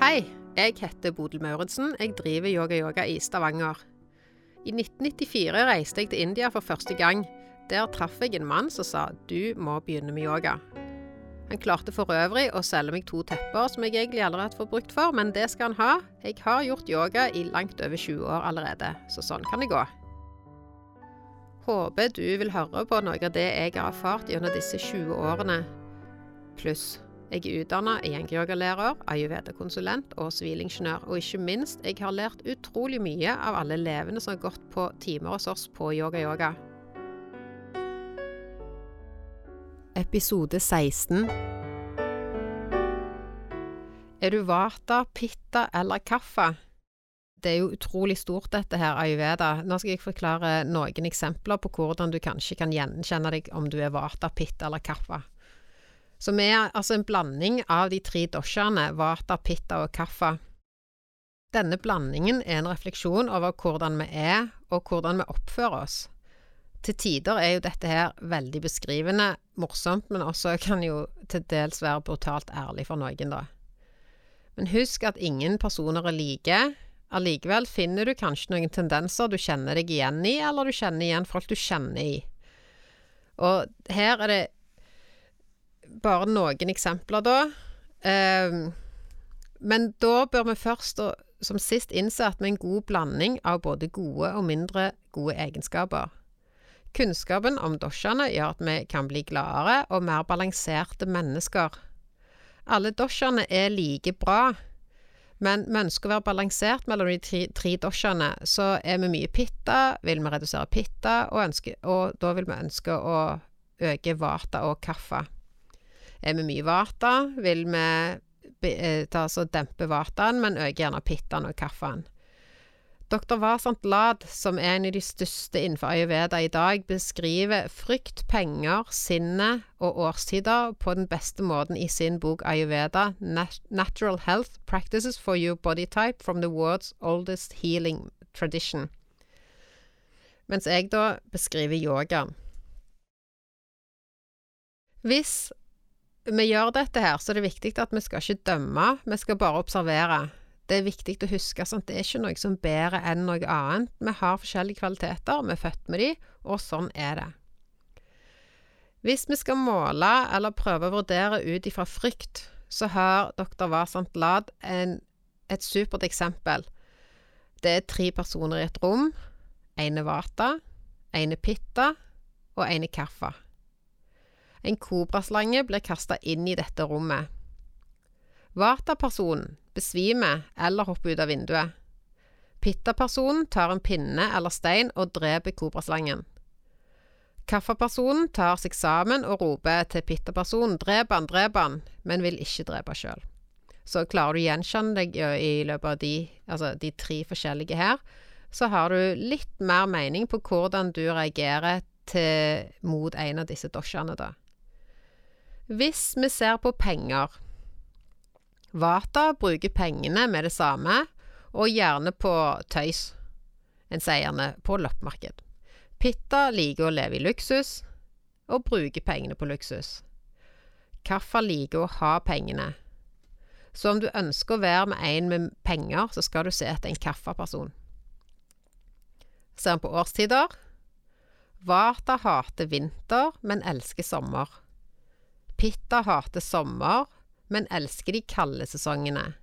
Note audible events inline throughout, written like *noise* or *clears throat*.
Hei, jeg heter Bodil Mauritsen. Jeg driver yoga-yoga i Stavanger. I 1994 reiste jeg til India for første gang. Der traff jeg en mann som sa du må begynne med yoga. Han klarte for øvrig å selge meg to tepper som jeg egentlig aldri har fått brukt for, men det skal han ha. Jeg har gjort yoga i langt over 20 år allerede, så sånn kan det gå. Håper du vil høre på noe av det jeg har erfart gjennom disse 20 årene. Pluss jeg er utdanna gjengyogalærer, ayurveda-konsulent og sivilingeniør. Og ikke minst, jeg har lært utrolig mye av alle elevene som har gått på timer hos oss på yoga-yoga. Episode 16 Er du vata, pitta eller kaffe? Det er jo utrolig stort dette her, ayurveda. Nå skal jeg forklare noen eksempler på hvordan du kanskje kan gjenkjenne deg om du er vata, pitta eller kaffe. Som er altså en blanding av de tre doshaene, vata, pitta og kaffa. Denne blandingen er en refleksjon over hvordan vi er, og hvordan vi oppfører oss. Til tider er jo dette her veldig beskrivende, morsomt, men også kan jo til dels være brutalt ærlig for noen, da. Men husk at ingen personer er like. Allikevel finner du kanskje noen tendenser du kjenner deg igjen i, eller du kjenner igjen folk du kjenner i. Og her er det bare noen eksempler, da. Um, men da bør vi først og som sist innse at vi er en god blanding av både gode og mindre gode egenskaper. Kunnskapen om doshaene gjør at vi kan bli gladere og mer balanserte mennesker. Alle doshaene er like bra, men vi ønsker å være balansert mellom de tre, tre. Så er vi mye pitta, vil vi redusere pitta, og, ønske, og da vil vi ønske å øke vata og kaffe. Er vi mye vata, vil vi eh, ta oss og dempe vataen, men øke gjerne pittaen og kaffen. Dr. Vasant Lad, som er en av de største innenfor ayurveda i dag, beskriver frykt, penger, sinne og årstider på den beste måten i sin bok Ayurveda, Natural Health Practices for Your Body Type from the World's Oldest Healing Tradition. Mens jeg da beskriver yoga. Hvis vi gjør dette her, så det er viktig at vi skal ikke dømme, vi skal bare observere. Det er viktig å huske at det er ikke noe som bedre enn noe annet. Vi har forskjellige kvaliteter, vi er født med de, og sånn er det. Hvis vi skal måle eller prøve å vurdere ut ifra frykt, så har dr. Vasant Lad en, et supert eksempel. Det er tre personer i et rom. En er vata, en er pitta og en er kaffa. En kobraslange blir kasta inn i dette rommet. Vata-personen besvimer eller hopper ut av vinduet. Pitta-personen tar en pinne eller stein og dreper kobraslangen. Kaffa-personen tar seg sammen og roper til pitta-personen 'drep han, drep han', men vil ikke drepe sjøl. Så klarer du å gjenkjenne deg i løpet av de, altså de tre forskjellige her, så har du litt mer mening på hvordan du reagerer til, mot en av disse doshaene, da. Hvis vi ser på penger Vata bruker pengene med det samme, og gjerne på tøys. En sier gjerne på loppemarked. Pitta liker å leve i luksus, og bruker pengene på luksus. Kaffa liker å ha pengene. Så om du ønsker å være med en med penger, så skal du se etter en kaffeperson. Ser vi på årstider? Vata hater vinter, men elsker sommer. Pitta hater sommer, men elsker de kalde sesongene.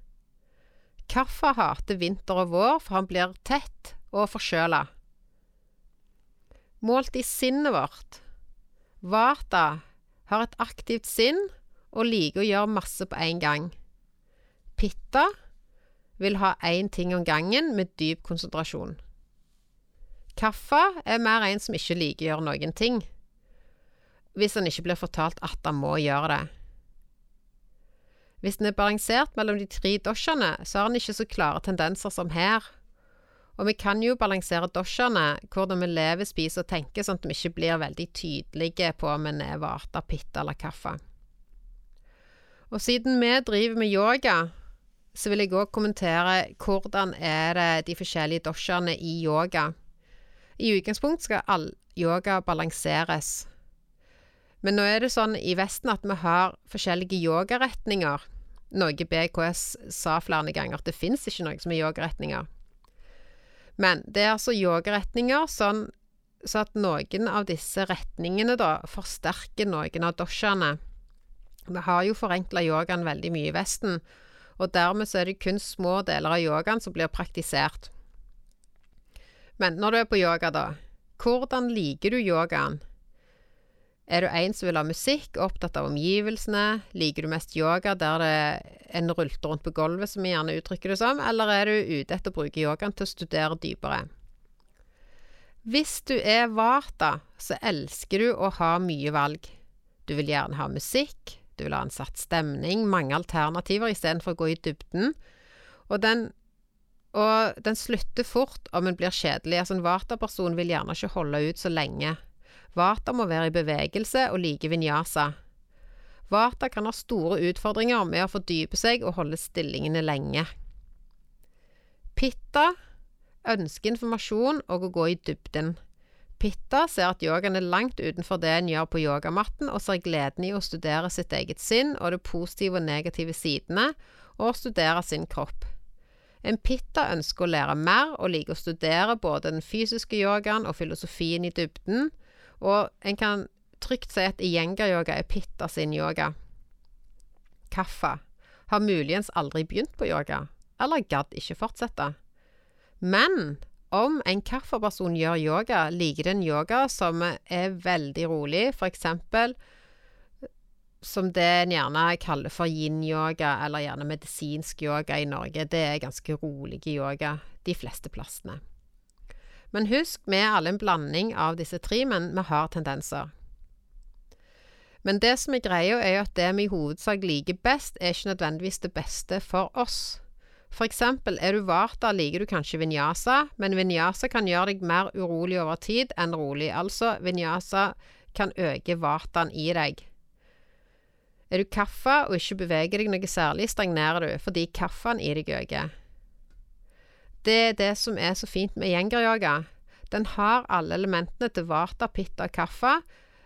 Kaffa hater vinter og vår, for han blir tett og forkjøla. Målt i sinnet vårt Vata har et aktivt sinn og liker å gjøre masse på en gang. Pitta vil ha én ting om gangen med dyp konsentrasjon. Kaffa er mer en som ikke liker å gjøre noen ting hvis han ikke blir fortalt at han må gjøre det. Hvis den er balansert mellom de tre dosjene, så har han ikke så klare tendenser som her. Og vi kan jo balansere dosjene, hvordan vi lever, spiser og tenker, sånn at vi ikke blir veldig tydelige på om en er vata, pitta eller kaffe. Og siden vi driver med yoga, så vil jeg òg kommentere hvordan er det de forskjellige dosjene i yoga. I utgangspunkt skal all yoga balanseres. Men nå er det sånn i Vesten at vi har forskjellige yogaretninger. noe BKS sa flere ganger, at det fins ikke noe som er yogaretninger. Men det er altså yogaretninger sånn så at noen av disse retningene da forsterker noen av doshaene. Vi har jo forenkla yogaen veldig mye i Vesten, og dermed så er det kun små deler av yogaen som blir praktisert. Men når du er på yoga, da, hvordan liker du yogaen? Er du en som vil ha musikk, opptatt av omgivelsene? Liker du mest yoga der det en rulter rundt på gulvet, som vi gjerne uttrykker det som, eller er du ute etter å bruke yogaen til å studere dypere? Hvis du er vata, så elsker du å ha mye valg. Du vil gjerne ha musikk, du vil ha en satt stemning, mange alternativer istedenfor å gå i dybden. Og den, og den slutter fort om en blir kjedelig. Altså En vata-person vil gjerne ikke holde ut så lenge. Vata må være i bevegelse og like vinyasa. Vata kan ha store utfordringer med å fordype seg og holde stillingene lenge. Pitta ønsker informasjon og å gå i dybden. Pitta ser at yogaen er langt utenfor det en gjør på yogamatten, og ser gleden i å studere sitt eget sinn og de positive og negative sidene, og studere sin kropp. En pitta ønsker å lære mer og liker å studere både den fysiske yogaen og filosofien i dybden, og en kan trygt si at iyengar-yoga er pitta sin yoga. Kaffa har muligens aldri begynt på yoga, eller gadd ikke fortsette. Men om en kaffeperson gjør yoga, liker den yoga som er veldig rolig, f.eks. som det en gjerne kaller for yin-yoga, eller gjerne medisinsk yoga i Norge. Det er ganske rolig yoga de fleste plassene. Men husk, vi er alle en blanding av disse tre, men vi har tendenser. Men det som er greia, er jo at det vi i hovedsak liker best, er ikke nødvendigvis det beste for oss. For eksempel, er du vata, liker du kanskje vinyasa, men vinyasa kan gjøre deg mer urolig over tid enn rolig. Altså, vinyasa kan øke vataen i deg. Er du kaffa og ikke beveger deg noe særlig, stagnerer du fordi kaffen i deg øker. Det er det som er så fint med yengar-yoga. Den har alle elementene til vata, pitta og kaffa,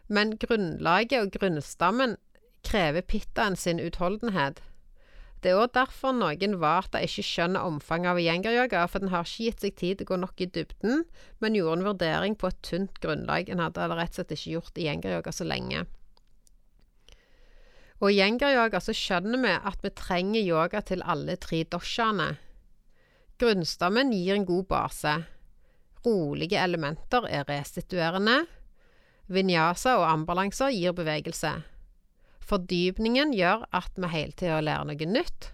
men grunnlaget og grunnstammen krever pittaen sin utholdenhet. Det er òg derfor noen Vata ikke skjønner omfanget av yengar-yoga, for den har ikke gitt seg tid til å gå nok i dybden, men gjorde en vurdering på et tynt grunnlag. En hadde rett og slett ikke gjort i yengar-yoga så lenge. Og i yengar-yoga så skjønner vi at vi trenger yoga til alle tre doshaene. Grunnstammen gir en god base. Rolige elementer er restituerende. Vinyasa og ambalanser gir bevegelse. Fordypningen gjør at vi hele tida lærer noe nytt.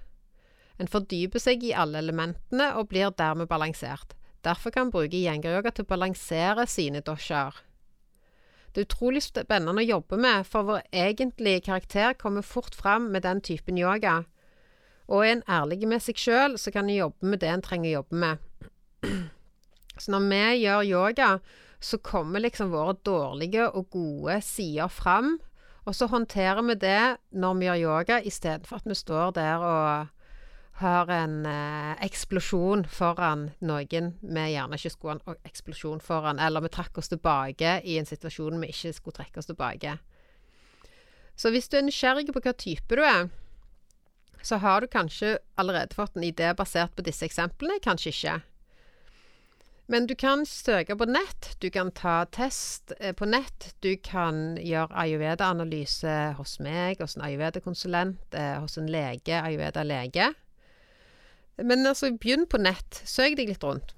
En fordyper seg i alle elementene og blir dermed balansert. Derfor kan en bruke yengar-yoga til å balansere sine doshaer. Det er utrolig spennende å jobbe med, for vår egentlige karakter kommer fort fram med den typen yoga. Og er en ærlig med seg sjøl, så kan en jobbe med det en trenger å jobbe med. *clears throat* Så når vi gjør yoga, så kommer liksom våre dårlige og gode sider fram og så håndterer vi det når vi gjør yoga, istedenfor at vi står der og har en eh, eksplosjon foran noen vi gjerne ikke skulle ha en eksplosjon foran, eller vi trakk oss tilbake i en situasjon vi ikke skulle trekke oss tilbake. Så hvis du er nysgjerrig på hva type du er, så har du kanskje allerede fått en idé basert på disse eksemplene, kanskje ikke. Men du kan søke på nett, du kan ta test eh, på nett, du kan gjøre ayurveda-analyse hos meg, hos en ayurveda-konsulent, eh, hos en lege, ayurveda-lege. Men altså, begynn på nett. Søk deg litt rundt.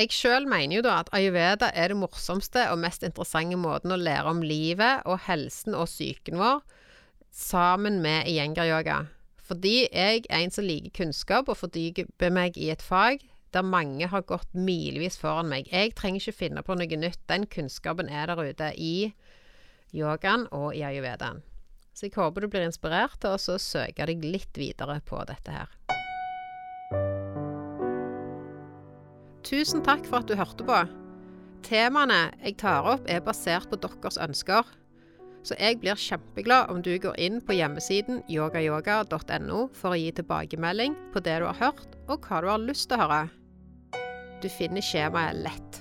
Jeg sjøl mener jo da at ayurveda er det morsomste og mest interessante måten å lære om livet og helsen og psyken vår sammen med iyengar-yoga. Fordi jeg er en som liker kunnskap og fordyper meg i et fag, der mange har gått milevis foran meg. Jeg trenger ikke finne på noe nytt. Den kunnskapen er der ute i yogaen og i ayurvedaen. Så jeg håper du blir inspirert til å søke deg litt videre på dette her. Tusen takk for at du hørte på. Temaene jeg tar opp, er basert på deres ønsker. Så jeg blir kjempeglad om du går inn på hjemmesiden yogayoga.no for å gi tilbakemelding på det du har hørt, og hva du har lyst til å høre. Du finner skjemaet lett.